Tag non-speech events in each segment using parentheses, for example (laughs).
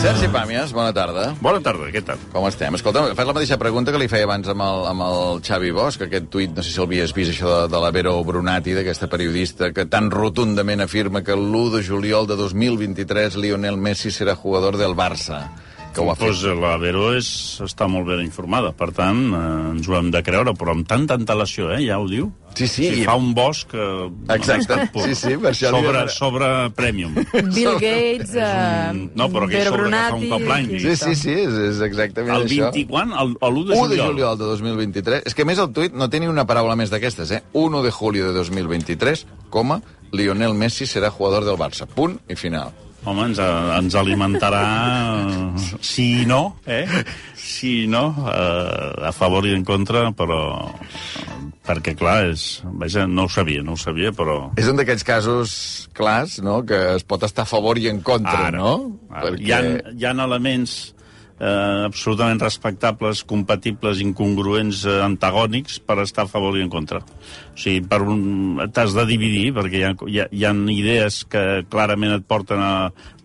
Sergi Pàmies, bona tarda. Bona tarda, què tal? Com estem? Escolta, fas la mateixa pregunta que li feia abans amb el, amb el Xavi Bosch, aquest tuit, no sé si l'havies vist, això de, de la Vero Brunati, d'aquesta periodista, que tan rotundament afirma que l'1 de juliol de 2023 Lionel Messi serà jugador del Barça. Que ho ha fet. Pues la Vero és, està molt ben informada, per tant, eh, ens ho hem de creure, però amb tanta antelació, eh, ja ho diu. Sí, sí, Si i- fa un bosc... Eh, Exacte, sí, sí, per això li Sobre, demana- sobre premium. (laughs) Bill Gates, eh, No, però que Vero sobre que fa un Brunati, cop l'any. Sí, sí, sí, és, és exactament El això. 20 quan? El, el 1 de 1 de juliol. juliol de 2023. És que a més el tuit no té ni una paraula més d'aquestes, eh? 1 de julio de 2023, coma, Lionel Messi serà jugador del Barça. Punt i final. Home, ens, ens alimentarà... Si no, eh? Si no, eh, a favor i en contra, però... Perquè, clar, és... Vaja, no ho sabia, no ho sabia, però... És un d'aquells casos clars, no?, que es pot estar a favor i en contra, Ara, no? ara. Hi, ha, hi ha elements eh, absolutament respectables, compatibles, incongruents, eh, antagònics per estar a favor i en contra. O sigui, per un... t'has de dividir, perquè hi ha, hi, ha, hi ha idees que clarament et porten a,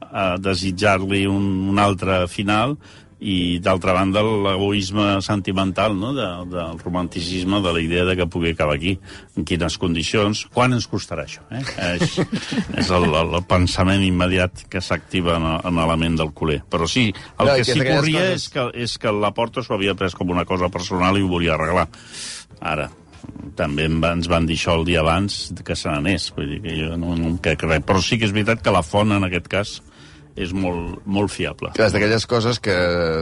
a desitjar-li un, un altre final, i d'altra banda l'egoisme sentimental no? de, del romanticisme de la idea de que pugui acabar aquí. En quines condicions, quan ens costarà això eh? és, és el, el, pensament immediat que s'activa en, en l'element del culer. Però sí, el No, que que sí corria coses- és que, és que la Porta s'ho havia pres com una cosa personal i ho volia arreglar. Ara també ens van dir això el dia abans que se n'anés, vull dir que jo no, no crec res, però sí que és veritat que la font en aquest cas és molt, molt fiable. És d'aquelles coses que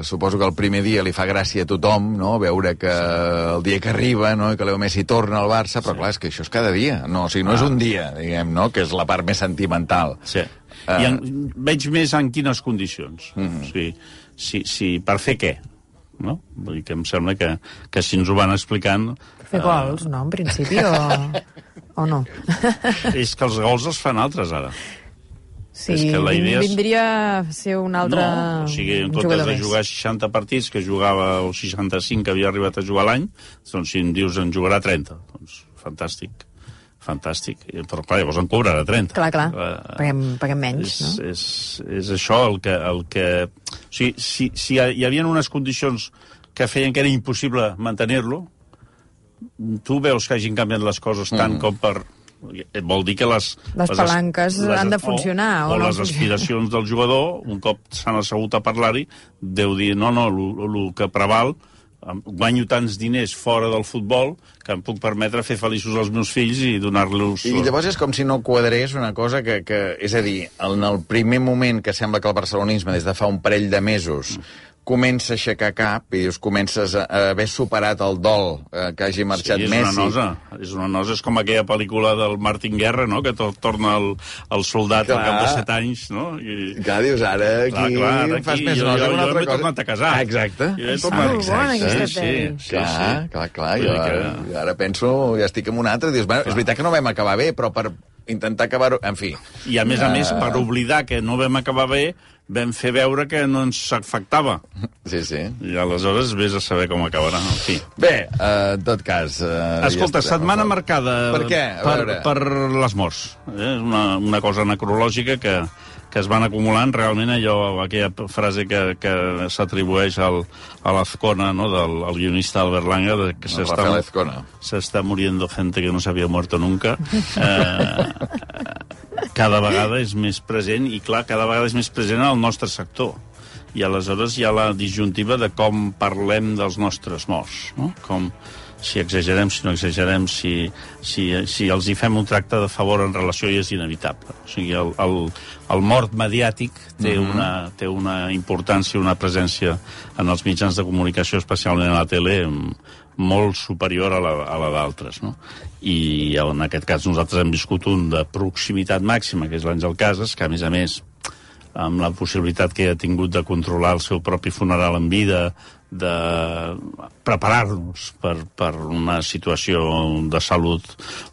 suposo que el primer dia li fa gràcia a tothom, no?, veure que el dia que arriba, no?, i que Leo Messi torna al Barça, però clar, és que això és cada dia. No, o sigui, no és un dia, diguem, no?, que és la part més sentimental. Sí. Ah. I en, veig més en quines condicions. Mm. -hmm. o sigui, si, si, per fer què? No? Vull dir que em sembla que, que si ens ho van explicant... Fer gols, no, en principi, o, o no? (laughs) És que els gols els fan altres, ara. Sí, És que la idea és- vindria a ser un altre No, o sigui, en comptes de jugar 60 partits que jugava, o 65 que havia arribat a jugar l'any, doncs si em dius en jugarà 30, doncs fantàstic. Fantàstic. Però clar, llavors en cobrarà 30. Clar, clar, Eh, paguem, paguem menys, és, no? és, és això el que... El que... O sigui, si, si hi havia unes condicions que feien que era impossible mantenir-lo, tu veus que hagin canviat les coses tant Mm. com per... Vol dir que les... Les as- palanques han de funcionar, O, o o no les funcionen. aspiracions del jugador, un cop s'han assegut a parlar-hi, deu dir, no, no, el que preval guanyo tants diners fora del futbol que em puc permetre fer feliços els meus fills i donar-los... I llavors és com si no quadrés una cosa que, que... És a dir, en el primer moment que sembla que el barcelonisme, des de fa un parell de mesos, comença a aixecar cap i dius, comences a, a haver superat el dol eh, que hagi marxat sí, és Messi. Una nosa, és una nosa, és com aquella pel·lícula del Martin Guerra, no?, que to torna el, el soldat Clar. al cap de set anys, no? I... Clar, dius, ara aquí, Clar, clar, ara fas aquí més jo, nosa jo, que una jo altra m'he tornat a casar. Ah, exacte. Jo he tornat... bona, aquesta sí, sí, sí, clar, sí. clar, clar, jo, ara, que- jo ara penso, ja estic en un altre, dius, bueno, és veritat que no vam acabar bé, però per intentar acabar-ho... En fi. I a més a més, Ah. per oblidar que no vam acabar bé, vam fer veure que no ens afectava. Sí, sí. I aleshores vés a saber com acabarà. En fi. Bé, eh, en tot cas... Eh, Escolta, ja setmana a marcada Per què? Per, per les morts. Eh? És una, una cosa necrològica que, que es van acumulant. Realment allò, aquella frase que, que s'atribueix al, a l'Azcona, no? del al guionista Albert Langa, de que s'està muriendo gente que no se había muerto nunca. Eh, (laughs) cada vegada és més present, i clar, cada vegada és més present en el nostre sector. I aleshores hi ha la disjuntiva de com parlem dels nostres morts, no? Com, si exagerem, si no exagerem, si, si, si els hi fem un tracte de favor en relació i és inevitable. O sigui, el, el, el mort mediàtic té, Mhm. una, té una importància, una presència en els mitjans de comunicació, especialment a la tele, molt superior a la, a la d'altres. No? I en aquest cas nosaltres hem viscut un de proximitat màxima, que és l'Àngel Casas, que a més a més amb la possibilitat que ha tingut de controlar el seu propi funeral en vida, de preparar-nos per, per una situació de salut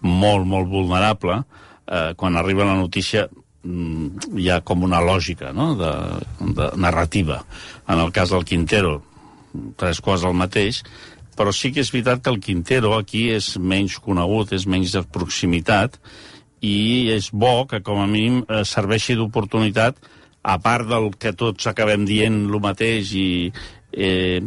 molt, molt vulnerable, eh, quan arriba la notícia mm, hi ha com una lògica no? de, de narrativa. En el cas del Quintero, tres coses el mateix, però sí que és veritat que el Quintero aquí és menys conegut, és menys de proximitat, i és bo que, com a mínim, eh, serveixi d'oportunitat, a part del que tots acabem dient el mateix i eh,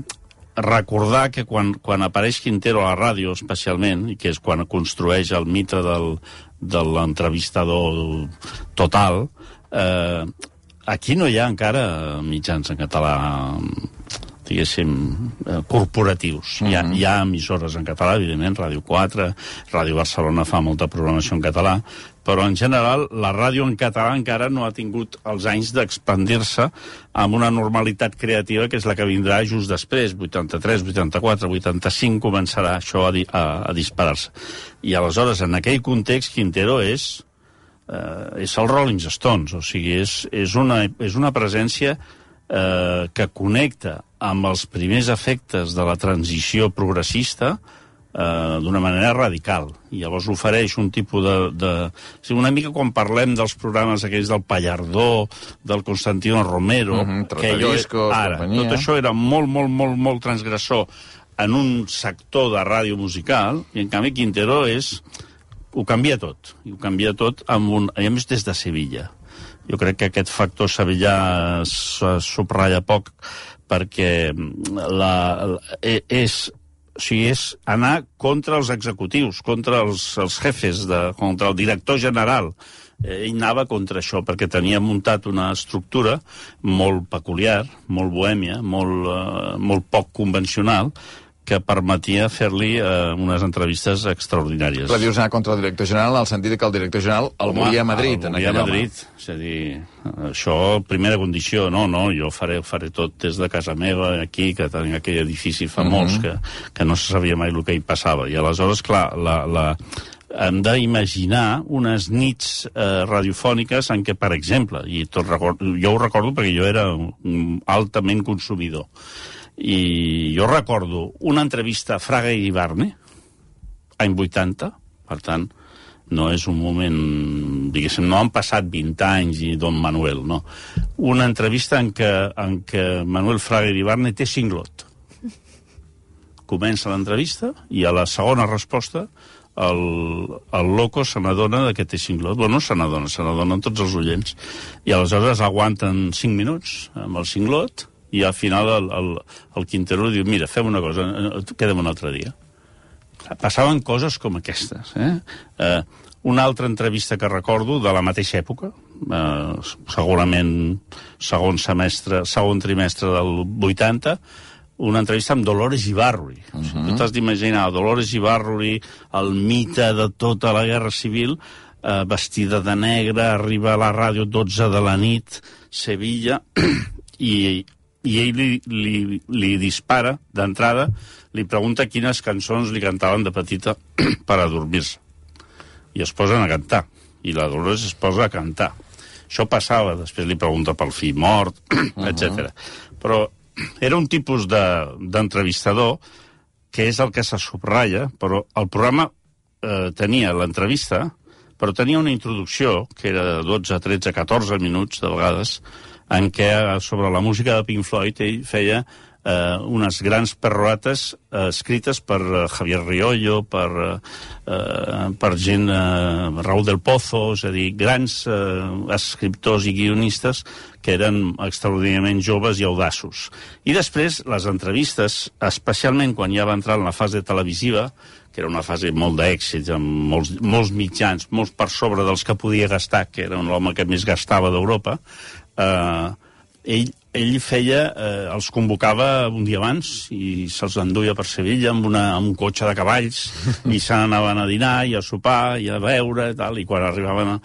recordar que quan, quan apareix Quintero a la ràdio, especialment, i que és quan construeix el mite del, de l'entrevistador total, eh, aquí no hi ha encara mitjans en català diguéssim, eh, corporatius. Mm -hmm. hi, ha, hi ha emissores en català, evidentment, Ràdio 4, Ràdio Barcelona fa molta programació en català, però en general la ràdio en català encara no ha tingut els anys d'expandir-se amb una normalitat creativa que és la que vindrà just després, 83, 84, 85, començarà això a, di a, a disparar-se. I aleshores, en aquell context, Quintero és eh, és el Rolling Stones, o sigui, és, és, una, és una presència eh, que connecta amb els primers efectes de la transició progressista eh, d'una manera radical. I llavors ofereix un tipus de... de... O sigui, una mica quan parlem dels programes aquells del Pallardó, del Constantino Romero... Mhm, que allò- ara, companyia. tot això era molt, molt, molt, molt transgressor en un sector de ràdio musical, i en canvi Quintero és ho canvia tot, i ho canvia tot amb un, a més des de Sevilla. Jo crec que aquest factor sevillà es subratlla poc perquè la, la, e- és, o sigui, és anar contra els executius, contra els, els jefes, de, contra el director general. Eh, ell anava contra això, perquè tenia muntat una estructura molt peculiar, molt bohèmia, molt, eh, molt poc convencional, que permetia fer-li eh, unes entrevistes extraordinàries. Però dius anar contra el director general en el sentit que el director general el volia a Madrid. El volia a aquell home. Madrid. És a dir, això, primera condició, no, no, jo faré, faré tot des de casa meva, aquí, que tenim aquell edifici famós, Mhm. que, que no se sabia mai el que hi passava. I aleshores, clar, la, la, hem d'imaginar unes nits eh, radiofòniques en què, per exemple, i tot record, jo ho recordo perquè jo era altament consumidor, i jo recordo una entrevista a Fraga i Ibarne, any 80, per tant, no és un moment, diguéssim, no han passat 20 anys i Don Manuel, no. Una entrevista en què, en què Manuel Fraga i Ibarne té cinglot. Comença l'entrevista i a la segona resposta el, el loco se n'adona que té cinglot. Bueno, no se n'adona, se n'adonen tots els oients. I aleshores aguanten 5 minuts amb el cinglot i al final el, el, el Quintero diu, mira, fem una cosa, quedem un altre dia passaven coses com aquestes. Eh? Eh, una altra entrevista que recordo de la mateixa època, eh, segurament segon semestre, segon trimestre del 80, una entrevista amb Dolores Ibarruri. Uh -huh. tu t'has d'imaginar Dolores Ibarruri, el mite de tota la Guerra Civil, eh, vestida de negre, arriba a la ràdio 12 de la nit, Sevilla, (clears throat) i, i ell li, li, li dispara d'entrada, li pregunta quines cançons li cantaven de petita (clears throat) per adormir-se. I es posen a cantar. I la Dolores es posa a cantar. Això passava, després li pregunta pel fill mort, (clears throat) etc. Però (clears throat) era un tipus de- d'entrevistador que és el que se subratlla, però el programa eh, tenia l'entrevista, però tenia una introducció, que era de 12, 13, 14 minuts, de vegades, en què eh, sobre la música de Pink Floyd ell feia eh, unes grans perroates eh, escrites per eh, Javier Riollo, per, eh, eh, per gent, eh, Raúl del Pozo, és a dir, grans eh, escriptors i guionistes que eren extraordinàriament joves i audaços. I després, les entrevistes, especialment quan ja va entrar en la fase televisiva, que era una fase molt d'èxit, amb molts, molts mitjans, molts per sobre dels que podia gastar, que era l'home que més gastava d'Europa, eh, ell, ell feia, eh, els convocava un dia abans i se'ls enduia per Sevilla amb, una, amb un cotxe de cavalls (laughs) i se n'anaven a dinar i a sopar i a beure i tal, i quan arribaven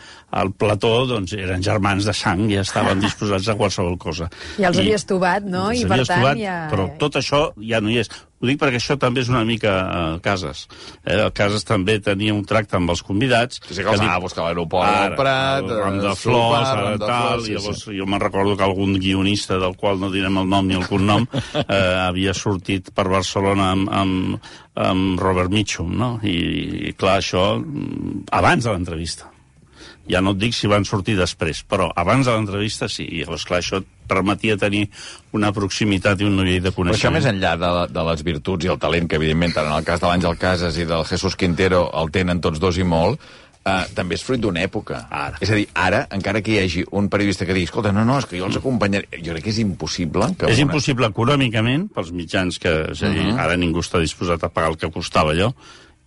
al plató doncs eren germans de sang i estaven (laughs) disposats a qualsevol cosa. Ja els havies tobat, no? I, havia per tant, ja- Però tot això ja no hi és. Ho dic perquè això també és una mica eh, Cases. Eh? El Cases també tenia un tracte amb els convidats. Sí, sí, que els anava a buscar a l'aeroport del Prat, el ram de sopar, flors, ara de tal, flors, sí, i llavors sí. jo me'n recordo que algun guionista, del qual no direm el nom ni el cognom, (laughs) eh, havia sortit per Barcelona amb, amb, amb Robert Mitchum, no? I, i clar, això mm, abans de l'entrevista. Ja no et dic si van sortir després, però abans de l'entrevista sí. I llavors, clar, això et permetia tenir una proximitat i un nivell de Però això coneixement. més enllà de, de les virtuts i el talent, que evidentment tant en el cas de l'Àngel Casas i del Jesús Quintero el tenen tots dos i molt, Uh, també és fruit d'una època. Ara. És a dir, ara, encara que hi hagi un periodista que digui escolta, no, no, és que jo els acompanyaré... Jo crec que és impossible que... És una- impossible econòmicament pels mitjans que... És a dir, Mhm. ara ningú està disposat a pagar el que costava allò.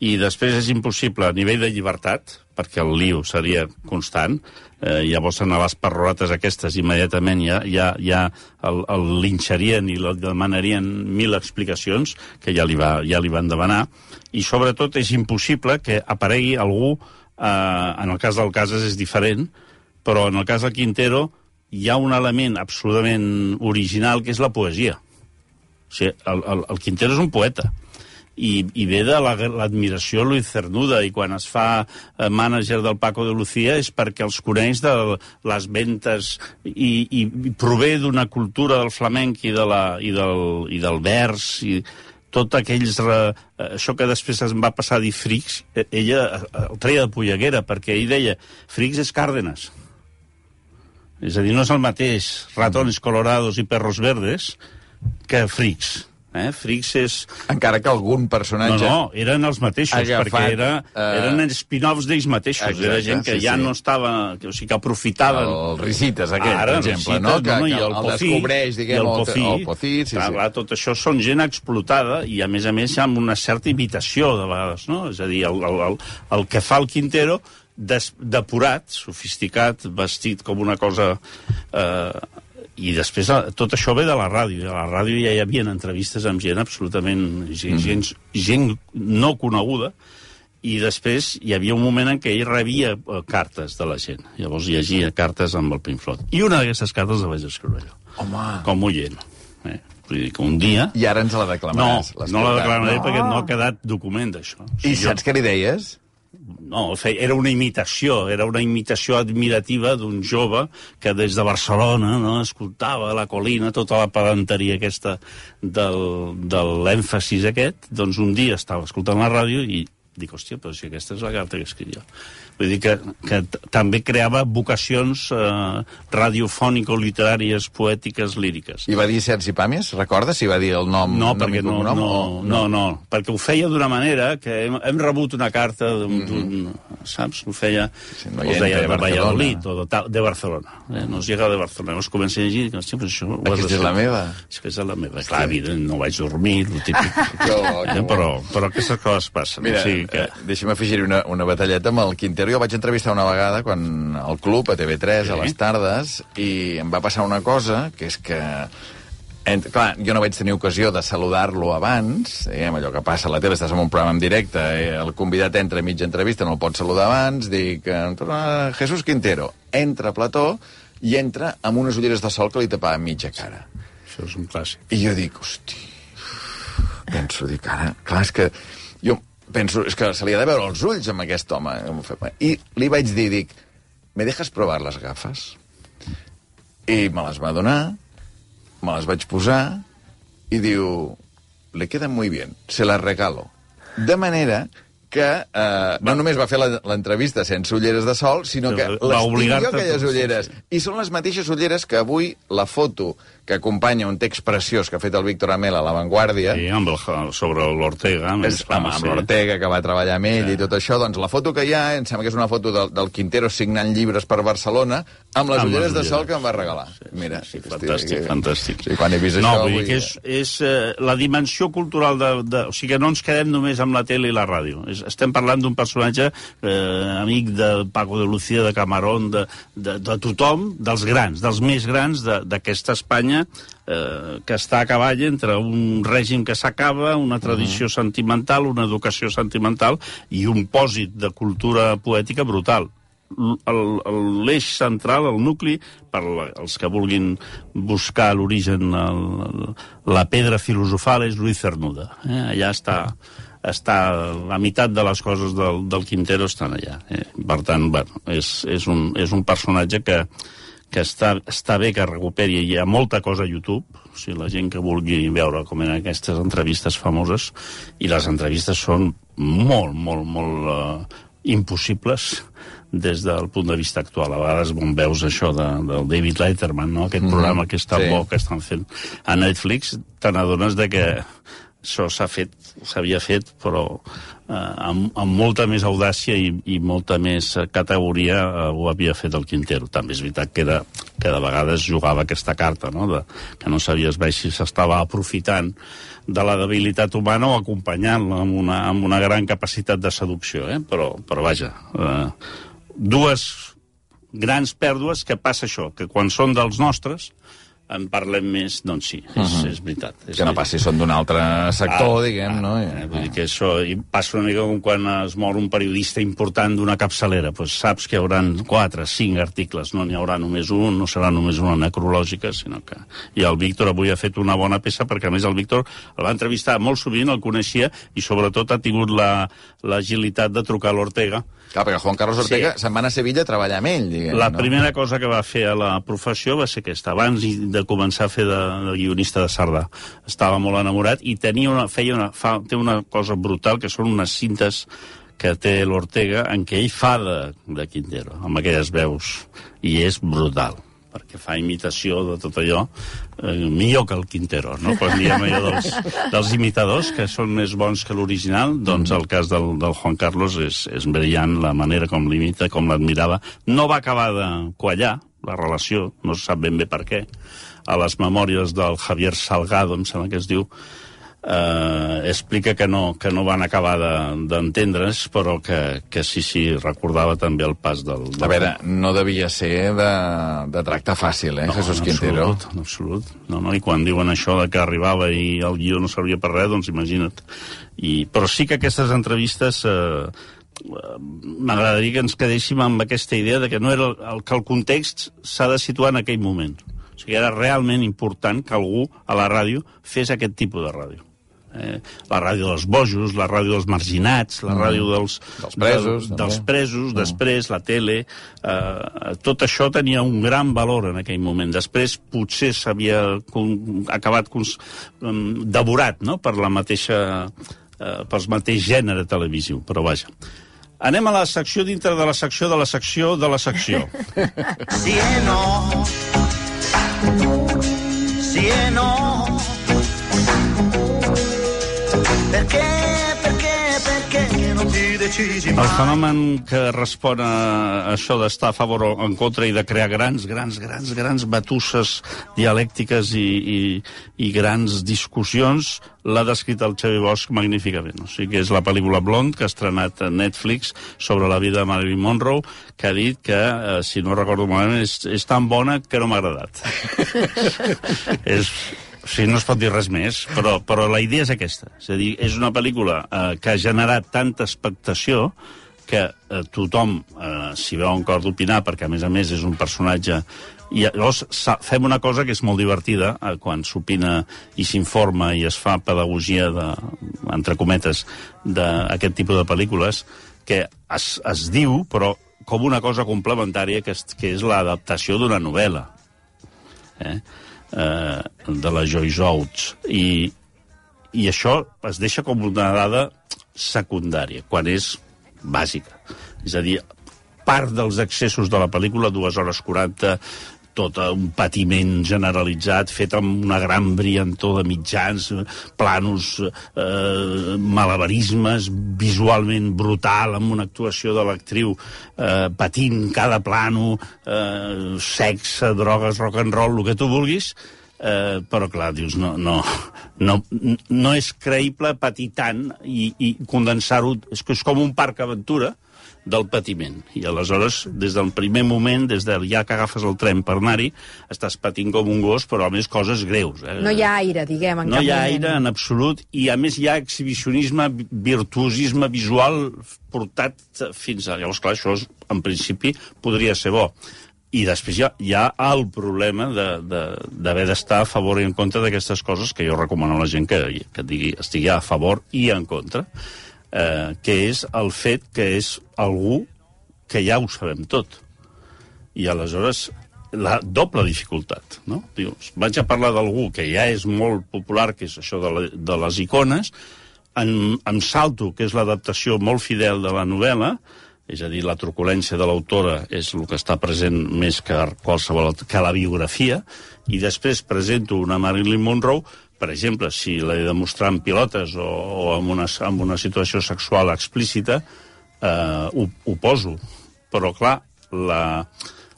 I després és impossible a nivell de llibertat, perquè el liu seria constant, eh, llavors en les parrotes aquestes immediatament ja, ja, ja el, el linxarien i el demanarien mil explicacions, que ja li, va, ja li van demanar, i sobretot és impossible que aparegui algú, eh, en el cas del Casas és diferent, però en el cas del Quintero hi ha un element absolutament original que és la poesia. O sigui, el, el, el Quintero és un poeta i, i ve de la- l'admiració a Luis Cernuda i quan es fa eh, mànager del Paco de Lucía és perquè els coneix de les ventes i, i, i prové d'una cultura del flamenc i, de la, i, del, i del vers i tot aquells... Re, eh, això que després es va passar a dir frics, eh, ella eh, el treia de polleguera perquè ell deia frics és Cárdenas. És a dir, no és el mateix ratones colorados i perros verdes que frics. Eh? Frics és... Encara que algun No, personatge... no, eren els mateixos, Agafat, perquè era, eh, eren spin-offs d'ells mateixos. Exacte, era gent que sí, ja sí. no estava... Que, o sigui, que aprofitaven... El Risites, aquest, Ara, per exemple, no? Que, i que el, el Pofí, descobreix, diguem, i el el, Pofí, el Pofí, sí, clar, sí. clar, tot això són gent explotada i, a més a més, amb una certa imitació, de vegades, no? És a dir, el, el, el, el que fa el Quintero, des, depurat, sofisticat, vestit com una cosa... Eh, i després eh, tot això ve de la ràdio. I a la ràdio ja hi havia entrevistes amb gent absolutament... gent, gent, gent no coneguda, i després hi havia un moment en què ell rebia eh, cartes de la gent. Llavors llegia cartes amb el Pink Floyd. I una d'aquestes cartes la vaig escriure jo, Home... com oient. Eh? Vull dir que un dia... I ara ens la No, declamaràs. no la declararé No. perquè no ha quedat document d'això. O I sigui, saps què li deies? No, era una imitació, era una imitació admirativa d'un jove que des de Barcelona no, escoltava la colina tota la pedanteria aquesta del, de l'èmfasis aquest, doncs un dia estava escoltant la ràdio i dic, hòstia, però si aquesta és la carta que escric jo. Vull dir que, que també creava vocacions eh, radiofònico-literàries, poètiques, líriques. I va dir Sergi Pàmies? Recordes si va dir el nom? No, nom perquè no, cognom, no, o- no, no, perquè ho feia d'una manera que hem, hem rebut una carta d'un, mm saps? Ho feia, Sí, no hi deia de de. Valladolid o de, tal, de Barcelona. Eh? Nos llega de Barcelona. Llavors comencé a llegir però això ho Aquesta és la meva. Aquesta és la meva. Clar, evident, no vaig dormir, el típic. (laughs) Que eh? però, però aquestes coses passen. Mira, o sigui que... eh, deixa'm afegir una, una batalleta amb el Quintero. Jo el vaig entrevistar una vegada quan al club, a TV3, Sí. a les tardes, i em va passar una cosa, que és que... Ent, clar, jo no vaig tenir ocasió de saludar-lo abans, diguem, allò que passa a la tele, estàs en un programa en directe, eh, el convidat entra a mitja entrevista, no el pots saludar abans, dic, eh, Jesús Quintero, entra a plató i entra amb unes ulleres de sol que li tapaven mitja cara. Això és un clàssic. I jo dic, hosti, penso, dic, ara, clar, és que jo penso, és que se li ha de veure els ulls amb aquest home. I li vaig dir, dic, ¿me dejas probar les gafes? I me les va donar, me les vaig posar, i diu, le quedan muy bien, se las regalo. De manera que eh, no només va fer la- l'entrevista sense ulleres de sol, sinó que Va les tinc jo, aquelles ulleres. I són les mateixes ulleres que avui la foto que acompanya un text preciós que ha fet el Víctor Amel a La Vanguardia, Sí, amb el, sobre l'Ortega. amb, amb sí. l'Ortega, que va treballar amb ell i tot això, doncs la foto que hi ha, em sembla que és una foto del, del Quintero signant llibres per Barcelona, amb les Amb ulleres les de sol que em va regalar. Mira, Sí, hosti, fantàstic, que- fantàstic. Sí, quan he vist no, això... vull dir que és, és eh, la dimensió cultural de, de... O sigui, que no ens quedem només amb la tele i la ràdio. És, estem parlant d'un personatge eh, amic de Paco de Lucía, de Camarón, de, de, de tothom, dels grans, dels més grans de- d'aquesta Espanya, eh, que està a cavall entre un règim que s'acaba, una tradició sentimental, una educació sentimental i un pòsit de cultura poètica brutal l'eix central, el nucli, per la, els que vulguin buscar l'origen, la pedra filosofal és Luis Cernuda. Eh? Allà està, està la meitat de les coses del, del Quintero estan allà. Eh? Per tant, bueno, és, és, un, és un personatge que, que està, està bé que recuperi. Hi ha molta cosa a YouTube, o sigui, la gent que vulgui veure com eren aquestes entrevistes famoses, i les entrevistes són molt, molt, molt uh, impossibles des del punt de vista actual. A vegades quan veus això de, del David Letterman, no? aquest programa que és tan sí. bo que estan fent a Netflix, te n'adones de que això s'ha fet s'havia fet, però eh, amb, amb molta més audàcia i, i molta més categoria eh, ho havia fet el Quintero. També és veritat que, era, que de vegades jugava aquesta carta, no? de, que no sabies bé si s'estava aprofitant de la debilitat humana o acompanyant-la amb, una, amb una gran capacitat de seducció. Eh? Però, però vaja, eh, dues grans pèrdues que passa això, que quan són dels nostres en parlem més, doncs sí, és, uh -huh. és veritat. És que no passi, són d'un altre sector, ah, diguem, ah, no? Eh, vull dir que això i passa una mica com quan es mor un periodista important d'una capçalera, doncs saps que hi haurà quatre, cinc articles, no n'hi haurà només un, no serà només una necrològica, sinó que... I el Víctor avui ha fet una bona peça, perquè a més el Víctor el va entrevistar molt sovint, el coneixia, i sobretot ha tingut l'agilitat la, de trucar a l'Ortega, Clar, perquè Juan Carlos Ortega sí. se'n va anar a Sevilla a treballar amb ell, diguem. La no? primera cosa que va fer a la professió va ser aquesta, abans de començar a fer de, de guionista de Sardà. Estava molt enamorat i tenia una, feia una, fa, té una cosa brutal, que són unes cintes que té l'Ortega en què ell fa de, de Quintero, amb aquelles veus, i és brutal perquè fa imitació de tot allò, eh, millor que el Quintero, no? Quan diem allò dels, (laughs) dels imitadors, que són més bons que l'original, doncs el cas del, del Juan Carlos és, és brillant, la manera com l'imita, com l'admirava. No va acabar de quallar, la relació, no se sap ben bé per què, a les memòries del Javier Salgado, em sembla que es diu, eh, explica que no, que no van acabar d'entendre's, de, però que, que sí, sí, recordava també el pas del... del... A veure, no devia ser de, de tracte fàcil, eh, no, Jesús en Quintero? Absolut, en absolut. No, no, I quan diuen això de que arribava i el guió no servia per res, doncs imagina't. I, però sí que aquestes entrevistes... Eh, m'agradaria que ens quedéssim amb aquesta idea de que no era el, que el context s'ha de situar en aquell moment. O sigui, era realment important que algú a la ràdio fes aquest tipus de ràdio eh, la ràdio dels bojos, la ràdio dels marginats, la mm. ràdio dels, dels presos, de, dels presos mm. després la tele... Eh, tot això tenia un gran valor en aquell moment. Després potser s'havia acabat um, devorat no? per la mateixa, eh, pel mateix gènere televisiu, però vaja. Anem a la secció dintre de la secció de la secció de la secció. Sí no. Perché, perché, perché non ti decisi mai? El fenomen que respon a això d'estar a favor o en contra i de crear grans, grans, grans, grans batusses dialèctiques i, i, i grans discussions l'ha descrit el Xavi Bosch magníficament. O sigui que és la pel·lícula Blond, que ha estrenat a Netflix sobre la vida de Marilyn Monroe, que ha dit que, eh, si no recordo malament, és, és tan bona que no m'ha agradat. (laughs) és, Sí, no es pot dir res més, però, però la idea és aquesta. És a dir, és una pel·lícula eh, que ha generat tanta expectació que eh, tothom eh, s'hi veu un cor d'opinar, perquè a més a més és un personatge... I llavors fem una cosa que és molt divertida eh, quan s'opina i s'informa i es fa pedagogia, de, entre cometes, d'aquest tipus de pel·lícules, que es, es diu, però com una cosa complementària, que és, que és l'adaptació d'una novel·la. Eh? Eh, de la Joyce Oates. I, I això es deixa com una dada secundària, quan és bàsica. És a dir, part dels excessos de la pel·lícula, dues hores 40, tot un patiment generalitzat, fet amb una gran brillantor de mitjans, planos, eh, malabarismes, visualment brutal, amb una actuació de l'actriu eh, patint cada plano, eh, sexe, drogues, rock and roll, el que tu vulguis, eh, però clar, dius, no, no, no, no és creïble patir tant i, i condensar-ho, és és com un parc aventura, del patiment. I aleshores, des del primer moment, des del ja que agafes el tren per anar-hi, estàs patint com un gos, però a més coses greus. Eh? No hi ha aire, diguem, en no hi ha moment. aire en absolut, i a més hi ha exhibicionisme, virtuosisme visual portat fins a... Llavors, clar, això en principi podria ser bo. I després hi ha, hi ha el problema d'haver de, d'estar a favor i en contra d'aquestes coses que jo recomano a la gent que, que digui, estigui a favor i en contra eh, que és el fet que és algú que ja ho sabem tot. I aleshores la doble dificultat, no? Dius, vaig a parlar d'algú que ja és molt popular, que és això de, la, de les icones, en, en salto, que és l'adaptació molt fidel de la novel·la, és a dir, la truculència de l'autora és el que està present més que qualsevol que la biografia, i després presento una Marilyn Monroe per exemple, si l'he de mostrar en pilotes o, o en, una, en una situació sexual explícita, eh, ho, ho poso. Però, clar, la,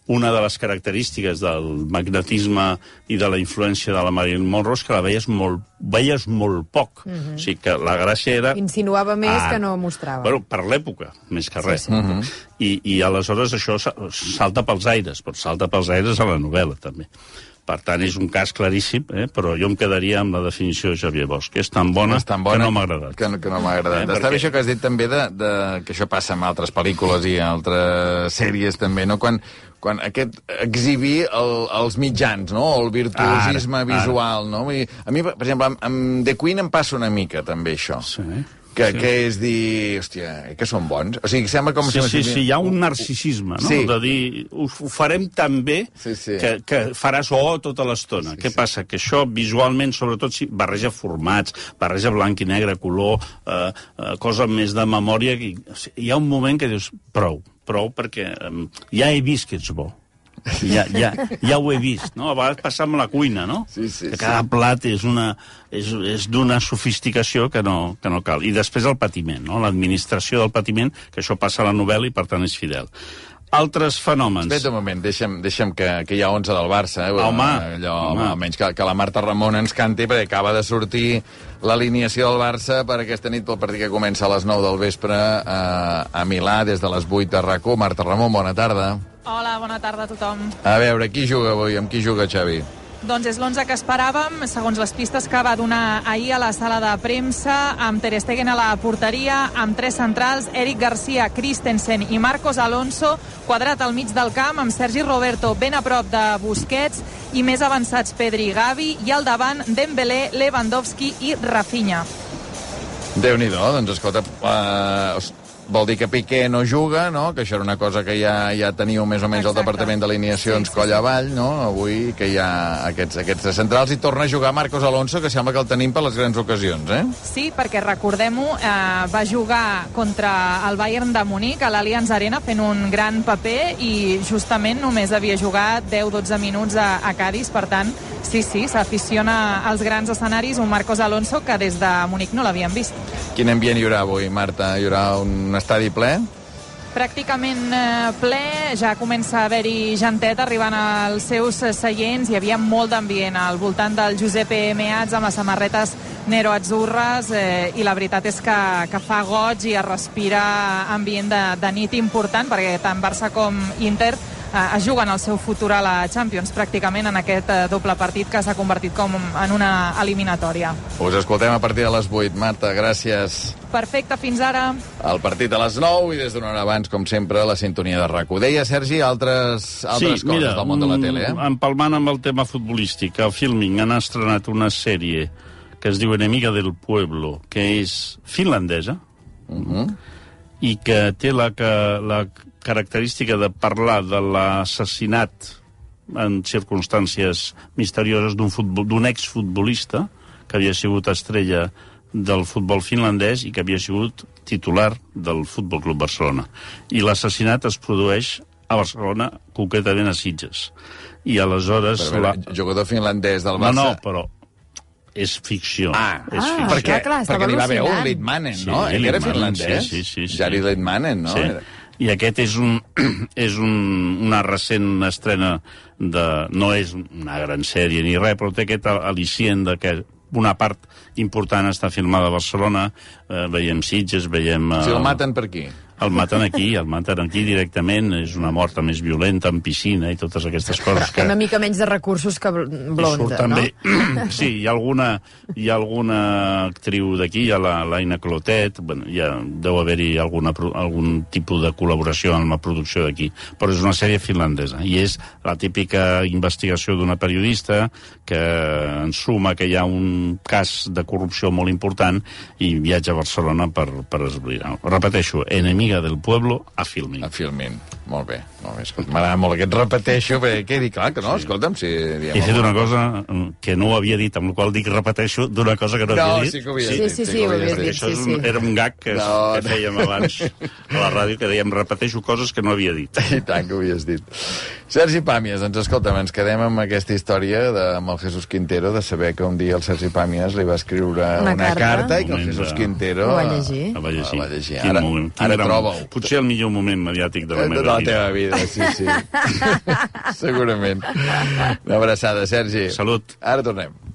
una de les característiques del magnetisme i de la influència de la Marilyn Monroe és que la veies molt, veies molt poc. Mm -hmm. O sigui que la gràcia era... Insinuava més ah, que no mostrava. Bueno, per l'època, més que res. Sí, sí. Mm -hmm. I, I aleshores això salta pels aires, però salta pels aires a la novel·la, també. Per tant, és un cas claríssim, eh? però jo em quedaria amb la definició de Xavier Bosch, que és tan bona, és tan bona que no m'ha agradat. Que, que no m'ha agradat. Eh? Està bé això que has dit també de, de, que això passa amb altres pel·lícules i altres sèries també, no? Quan, quan aquest exhibir el, els mitjans, no? el virtuosisme ara, visual. Ara. No? I a mi, per exemple, amb, amb The Queen em passa una mica també això. Sí que, sí. que és dir, hòstia, eh, que són bons. O sigui, sembla com sí, si... Sí, sí, hi ha un narcisisme, no? Sí. De dir, ho, ho farem tan bé sí, sí. Que, que faràs oh tota l'estona. Sí, Què sí. passa? Que això visualment, sobretot, si barreja formats, barreja blanc i negre, color, eh, eh, cosa més de memòria... I, o sigui, hi ha un moment que dius, prou, prou, perquè eh, ja he vist que ets bo. Ja, ja, ja ho he vist, no? A vegades passa amb la cuina, no? Sí, sí, que cada sí. plat és una és, és d'una sofisticació que no, que no cal. I després el patiment, no? L'administració del patiment, que això passa a la novel·la i per tant és fidel. Altres fenòmens. Espera un moment, deixa'm, deixa'm que, que hi ha 11 del Barça. Eh? Home, Allò, home. Almenys que, que la Marta Ramon ens canti, perquè acaba de sortir l'alineació del Barça per aquesta nit pel partit que comença a les 9 del vespre eh, a Milà, des de les 8 de rac Marta Ramon, bona tarda. Hola, bona tarda a tothom. A veure, qui juga avui? Amb qui juga, Xavi? Doncs és l'11 que esperàvem, segons les pistes que va donar ahir a la sala de premsa, amb Ter Stegen a la porteria, amb tres centrals, Eric Garcia, Christensen i Marcos Alonso, quadrat al mig del camp, amb Sergi Roberto ben a prop de Busquets, i més avançats Pedri i Gavi, i al davant Dembélé, Lewandowski i Rafinha. Déu-n'hi-do, doncs escolta, uh, vol dir que Piqué no juga, no? que això era una cosa que ja, ja teníeu més o menys Exacte. al Departament d'Alineacions sí, sí, coll avall, no? avui que hi ha aquests, aquests centrals, i torna a jugar Marcos Alonso, que sembla que el tenim per les grans ocasions, eh? Sí, perquè recordem-ho, eh, va jugar contra el Bayern de Munic a l'Allianz Arena fent un gran paper i justament només havia jugat 10-12 minuts a, a Cádiz, per tant, sí, sí, s'aficiona als grans escenaris un Marcos Alonso que des de Munic no l'havien vist. Quin ambient hi haurà avui, Marta? Hi haurà un estadi ple? pràcticament eh, ple, ja comença a haver-hi gentet arribant als seus seients, hi havia molt d'ambient al voltant del Giuseppe Meats amb les samarretes Nero Azzurres eh, i la veritat és que, que fa goig i es respira ambient de, de nit important perquè tant Barça com Inter es juguen el seu futur a la Champions pràcticament en aquest eh, doble partit que s'ha convertit com en una eliminatòria. Us escoltem a partir de les 8. Marta, gràcies. Perfecte, fins ara. El partit a les 9 i des d'una hora abans, com sempre, la sintonia de RAC1. Deia, Sergi, altres, altres sí, coses mira, del món de la tele, eh? empalmant amb el tema futbolístic, el Filming han estrenat una sèrie que es diu Enemiga del Pueblo, que és finlandesa, uh mhm. -huh. i que té la, que, la característica de parlar de l'assassinat en circumstàncies misterioses d'un exfutbolista que havia sigut estrella del futbol finlandès i que havia sigut titular del Futbol Club Barcelona. I l'assassinat es produeix a Barcelona, concretament a Sitges. I aleshores... Però, la... jugador finlandès del Barça... No, no, però és ficció. Ah, és ah ficció. perquè, clar, perquè n'hi va haver un Litmanen, no? Sí, Ell era finlandès. Sí, sí, sí. Jari Litmanen, no? Sí. I aquest és, un, (clears throat) és un, una recent estrena de... No és una gran sèrie ni res, però té aquest al·licient de que una part important està filmada a Barcelona, eh, veiem Sitges, veiem... Eh, si el maten per aquí. El maten aquí, el maten aquí directament, és una mort més violenta, en piscina i totes aquestes coses que... Una mica menys de recursos que Blonda, no? També. (clears throat) Sí, hi ha alguna, hi ha alguna actriu d'aquí, hi ha l'Aina Clotet, bueno, ja deu haver-hi algun tipus de col·laboració amb la producció d'aquí, però és una sèrie finlandesa, i és la típica investigació d'una periodista que ensuma que hi ha un cas de corrupció molt important i viatja a Barcelona per, per esbrinar. Repeteixo, enemic Amiga del Pueblo a Filmin. A Filmin. molt bé. Molt bé. M'agrada molt que et repeteixo, perquè quedi clar que no, sí. escolta'm, si. He fet una cosa que no ho havia dit, amb la qual dic repeteixo d'una cosa que no, No, havia dit. sí que ho havies Sí, dit. sí, sí, que ho havies havies dit. Això és sí, un, sí. era un gag que, No, que no. fèiem abans a la ràdio, que dèiem repeteixo coses que no havia dit. (laughs) I tant que ho havies dit. Sergi Pàmies, doncs escolta'm, ens quedem amb aquesta història de, amb el Jesús Quintero, de saber que un dia el Sergi Pàmies li va escriure una, Una carta, carta. i que el Jesús Quintero... Ho va llegir. La va llegir. La va llegir. Ara- quin ara gran- troba-ho. Potser el millor moment mediàtic de la de meva la vida. teva vida, sí, sí. (laughs) Segurament. Una abraçada, Sergi. Salut. Ara tornem.